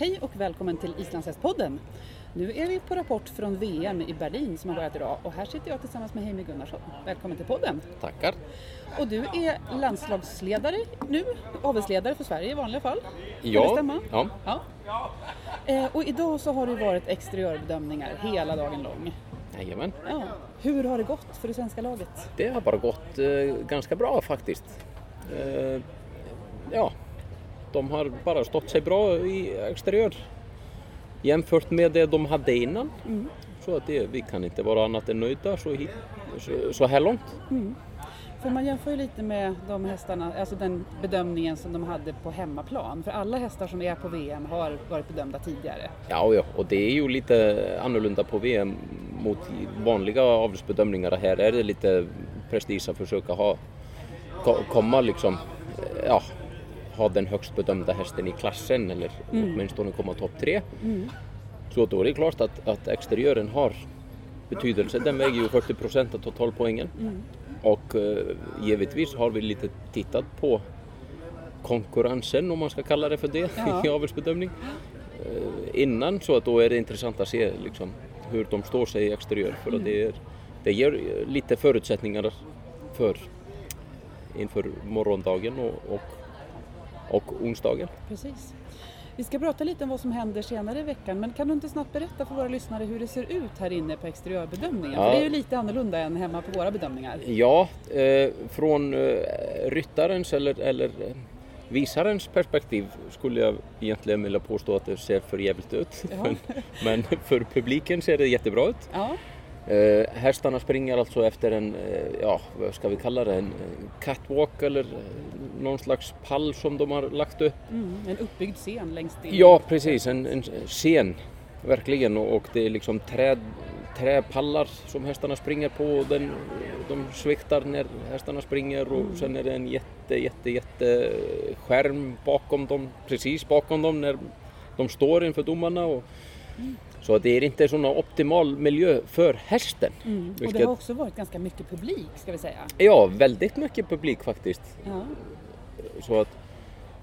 Hej och välkommen till Islandshästpodden. Nu är vi på rapport från VM i Berlin som har börjat idag och här sitter jag tillsammans med Heimi Gunnarsson. Välkommen till podden. Tackar. Och du är landslagsledare nu, avelsledare för Sverige i vanliga fall. Kan Ja. det stämma? Ja. ja. Eh, och idag så har det varit exteriörbedömningar hela dagen lång. Jajamän. Ja. Hur har det gått för det svenska laget? Det har bara gått eh, ganska bra faktiskt. Eh, ja, de har bara stått sig bra i exteriör jämfört med det de hade innan. Så att det, vi kan inte vara annat än nöjda så, hit, så, så här långt. För man jämför ju lite med de hästarna, alltså den bedömningen som de hade på hemmaplan. För alla hästar som är på VM har varit bedömda tidigare. Ja, ja, och det är ju lite annorlunda på VM mot vanliga avelsbedömningar. Här är det lite prestige att försöka ha, ko- komma liksom, ja, ha den högst bedömda hästen i klassen eller åtminstone komma topp tre. Så då är det klart att, att exteriören har betydelse. Den väger ju 40 procent av totalpoängen. Och eh, givetvis har vi lite tittat på konkurrensen om man ska kalla det för det Ja. i avelsbedömning eh, innan så att då är det intressant att se liksom, hur de står sig i exteriör för att det, är, det ger lite förutsättningar för inför morgondagen och, och, och onsdagen. Precis. Vi ska prata lite om vad som händer senare i veckan, men kan du inte snabbt berätta för våra lyssnare hur det ser ut här inne på exteriörbedömningen? Ja. För det är ju lite annorlunda än hemma på våra bedömningar. Ja, eh, från eh, ryttarens eller, eller eh, visarens perspektiv skulle jag egentligen vilja påstå att det ser för jävligt ut. Ja. Men, men för publiken ser det jättebra ut. Ja, Eh, hästarna springer alltså efter en, eh, ja vad ska vi kalla det, en catwalk eller eh, någon slags pall som de har lagt upp. mm, en uppbyggd scen längst in. Ja precis, en, en scen verkligen. Och, och det är liksom träd, träpallar som hästarna springer på. Och den, de sviktar när hästarna springer. Och sen är det en jätte, jätte, jätte skärm bakom dem, precis bakom dem när de står inför domarna. Och, Så det är inte sån optimal miljö för hästen. Mm. Och det har också varit ganska mycket publik ska vi säga. Ja, väldigt mycket publik faktiskt. Ja, Så att,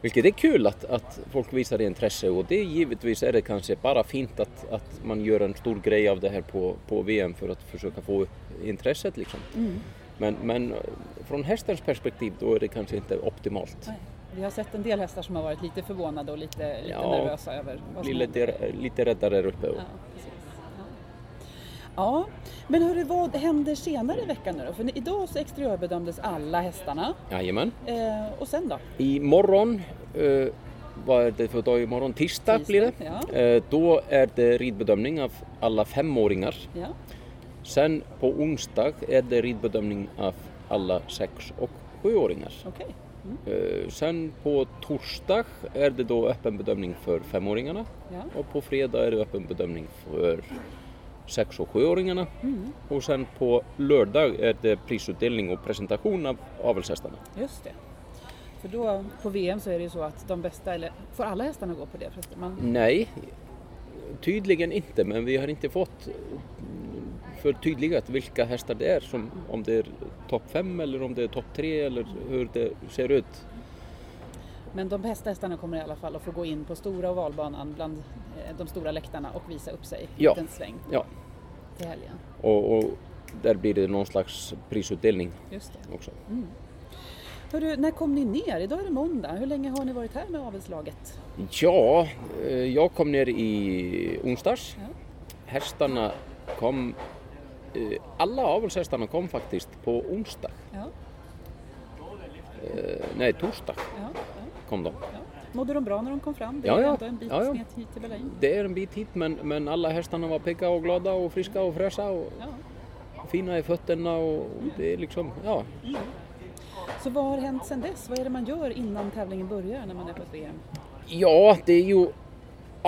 vilket är kul att, att folk visar intresse och det givetvis är det kanske bara fint att, att man gör en stor grej av det här på, på VM för att försöka få intresset liksom. mm. Men, men från hästens perspektiv då är det kanske inte optimalt. Nej. Vi har sett en del hästar som har varit lite förvånade och lite, lite Ja, nervösa över vad som lite, lite räddare där uppe. Ja, precis. Ja. ja, men hörru, vad händer senare i veckan nu då? För idag så exteriörbedömdes alla hästarna. Jajamän. Eh, och sen då? Imorgon, eh, vad är det för dag imorgon? Tisdag, Tisdag, blir det. ja. Eh, då är det ridbedömning av alla femåringar. Ja, Sen på onsdag är det ridbedömning av alla sex och sjuåringar. okej. Eh, Sen på torsdag är det då öppen bedömning för femåringarna Ja. och på fredag är det öppen bedömning för sex och sjuåringarna. Mm. Och sen på lördag är det prisutdelning och presentation av avelshästarna. Just det. För då på VM så är det ju så att de bästa, eller får alla hästarna gå på det? Man, Nej, tydligen inte, men vi har inte fått förtydligat vilka hästar det är, som, om det är topp fem eller om det är topp tre eller hur det ser ut. men de bästa hästarna kommer i alla fall att få gå in på stora ovalbanan bland eh, de stora läktarna och visa upp sig Ja. en sväng Ja, till helgen. och, och där blir det någon slags prisutdelning Just det. också. Hörru, när kom ni ner? Idag är det måndag. Hur länge har ni varit här med avelslaget? Ja, eh, jag kom ner i onsdags. Ja. Hästarna kom, alla avelshästarna kom faktiskt på onsdag. Ja, Eh, Nej, torsdag ja, ja, kom de. ja. Mådde de bra när de kom fram? Det är ja. ändå en bit Ja, hit till Berlin. Det är en bit hit men, men alla hästarna var pigga och glada och friska och fräscha och fina i fötterna och det är liksom, ja. Så vad har hänt sedan dess? Vad är det man gör innan tävlingen börjar när man är på ett VM? Ja, det är ju,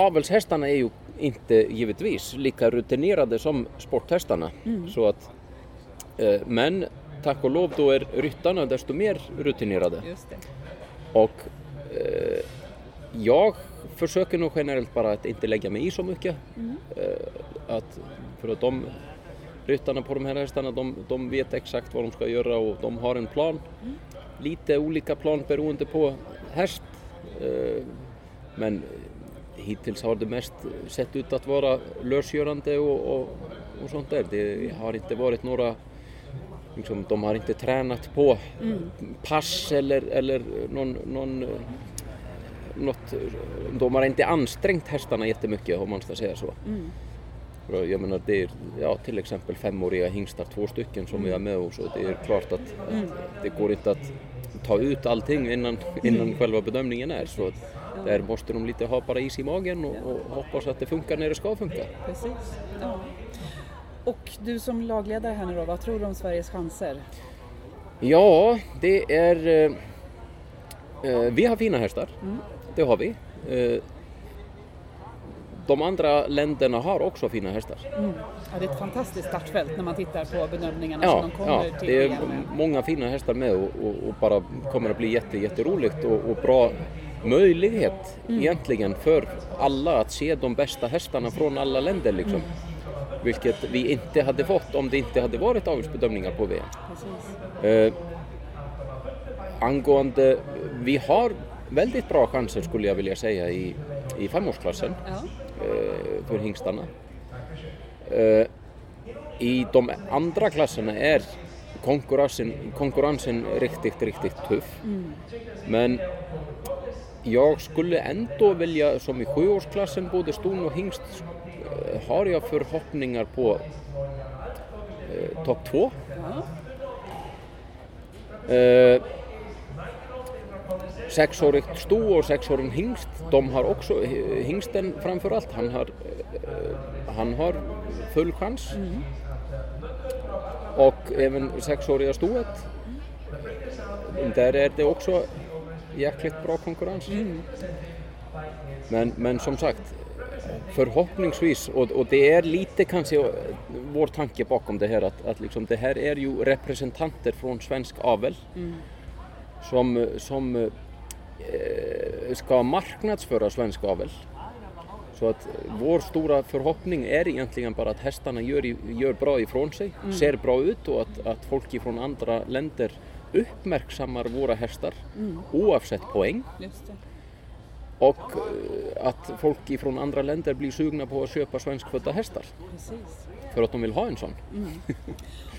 avelshästarna är ju inte givetvis lika rutinerade som sporthästarna. Så att, eh, men tack och lov då är ryttarna desto mer rutinerade. Och eh, jag försöker nog generellt bara att inte lägga mig i så mycket. Eh, att, för att de ryttarna på de här hästarna, de, de vet exakt vad de ska göra och de har en plan. Lite olika plan beroende på häst. Eh, men hittills har det mest sett ut att vara lösgörande och, och, och sånt där. Det har inte varit några liksom, de har inte tränat på Mm. pass eller, eller någon, någon, något, de har inte ansträngt hästarna jättemycket om man ska säga så. Mm. Jag menar det är ja, till exempel femåriga hingstar, två stycken som vi har med oss och det är klart att, Mm. att det går inte att ta ut allting innan, innan själva bedömningen är. Så där måste de lite ha bara is i magen och, och hoppas att det funkar när det ska funka. Precis. Ja. Och du som lagledare här nu då, vad tror du om Sveriges chanser? Ja, det är... Eh, eh, vi har fina hästar, Mm. det har vi. Eh, de andra länderna har också fina hästar. Mm. Ja, det är ett fantastiskt startfält när man tittar på bedömningarna Ja, som de kommer ja till det är många fina hästar med och, och, och bara kommer att bli jätte, jätteroligt och, och bra möjlighet Mm. egentligen för alla att se de bästa hästarna från alla länder liksom. Mm. Vilket vi inte hade fått om det inte hade varit avelsbedömningar på VM. Eh, angående, vi har väldigt bra chanser skulle jag vilja säga i, i femårsklassen Ja. eh, för hingstarna. Eh, I de andra klasserna är konkurrensen, konkurrensen riktigt, riktigt tuff. Men jag skulle ändå vilja, som i sjuårsklassen, både ston och hingst, eh, har jag förhoppningar på eh, topp två. Ja. Eh, sexårigt sto och sexåring hingst, de har också, eh, hingsten framförallt, han har, eh, han har full chans. Och även sexåriga stoet, där är det också jäkligt bra konkurrens. Men, men som sagt, förhoppningsvis, och, och det är lite kanske vår tanke bakom det här att, att liksom, det här är ju representanter från svensk avel som, som eh, ska marknadsföra svensk avel. Så att vår stora förhoppning är egentligen bara att hästarna gör, gör bra ifrån sig, ser bra ut och att, att folk ifrån andra länder uppmärksammar våra hästar oavsett poäng. Och eh, att folk ifrån andra länder blir sugna på att köpa svenskfödda hästar Precis. för att de vill ha en sån.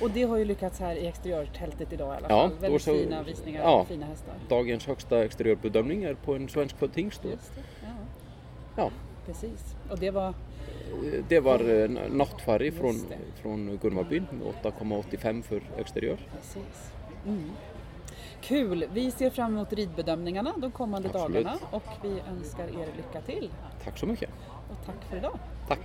Och det har ju lyckats här i exteriörtältet idag i alla Ja, fall. då Väldigt så- fina visningar ja. fina hästar. Dagens högsta exteriörbedömning är på en svenskfödd hingst. Ja, Ja, precis. Och det var, eh, det var eh, nattfärg från, från Gurmabyn, 8,85 för exteriör. precis. Mm. Kul! Vi ser fram emot ridbedömningarna de kommande Absolut. dagarna och vi önskar er lycka till. Tack så mycket. Och tack för idag! Tack.